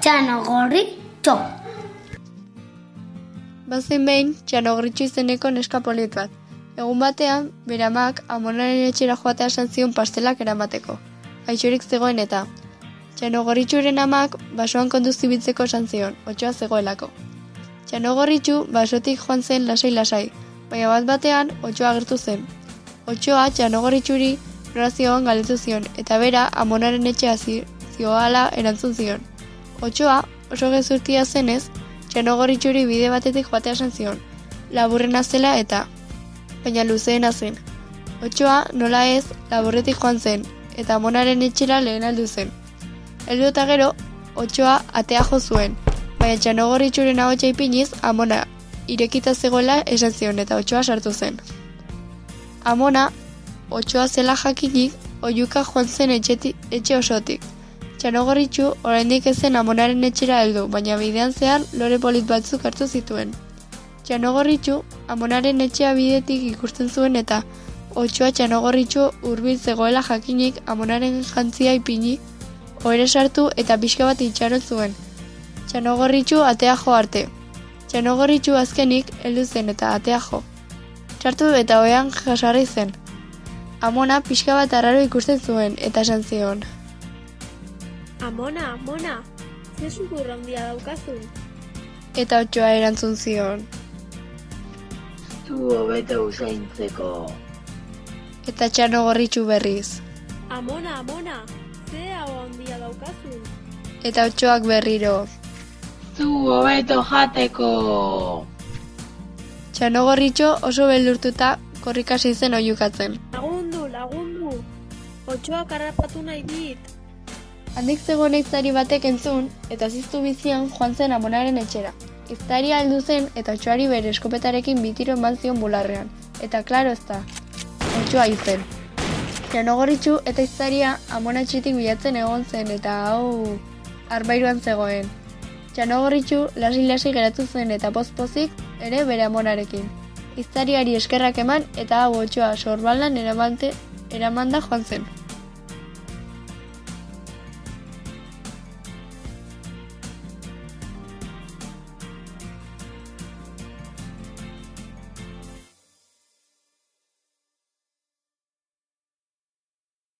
Txano gorri, txo. Bazen behin, txanogritxu izeneko neska polit bat. Egun batean, bere amak amonaren etxera joatea esan zion pastelak eramateko. Gaixorik zegoen eta. Txanogorritxuren amak basoan konduzibitzeko esan zion, otxoa zegoelako. Txanogorritxu basotik joan zen lasai-lasai, baina bat batean otxoa agertu zen. Otxoa txanogorritxuri norazioan galdetu zion, eta bera amonaren etxea zi- zioala erantzun zion. Otxoa, oso gezurtia zenez, txanogorritxuri bide batetik joatea esan zion, laburrena zela eta, baina luzeena zen. Otxoa, nola ez, laburretik joan zen, eta amonaren etxera lehen aldu zen. Heldu eta gero, otxoa atea jo zuen, baina txanogorritxuren ahotsa ipiniz, amona irekita zegoela esan zion eta otxoa sartu zen. Amona, otxoa zela jakinik, oiuka joan zen etxeti, etxe osotik. Txanogorritxu oraindik ez zen amonaren etxera heldu, baina bidean zehar lore polit batzuk hartu zituen. Txanogorritxu amonaren etxea bidetik ikusten zuen eta otxoa txanogorritxu hurbil zegoela jakinik amonaren jantzia ipini, ohere sartu eta pixka bat itxaron zuen. Txanogorritxu atea jo arte. Txanogorritxu azkenik heldu zen eta atea jo. Sartu eta oean jasarri zen. Amona pixka bat arraro ikusten zuen eta esan zion. Amona, amona, ze sukur handia daukazun. Eta otxoa erantzun zion. Zu hobeto usaintzeko. Eta txanogorritxu berriz. Amona, amona, ze hau handia daukazun. Eta otxoak berriro. Zu hobeto jateko. Txanogorritxo oso beldurtuta korrikasi zen oiukatzen. Lagundu, lagundu, otxoak harrapatu nahi dit. Handik zegoen iztari batek entzun, eta ziztu bizian joan zen amonaren etxera. Iztaria heldu zen eta otxoari bere eskopetarekin bitiro eman zion bularrean. Eta klaro ez da, otxoa izen. Janogorritxu eta iztaria amona etxetik bilatzen egon zen eta hau arbairuan zegoen. Txanogorritxu lasi-lasi geratu zen eta pozpozik ere bere amonarekin. Iztariari eskerrak eman eta hau otxoa sorbaldan eramante, eramanda joan zen.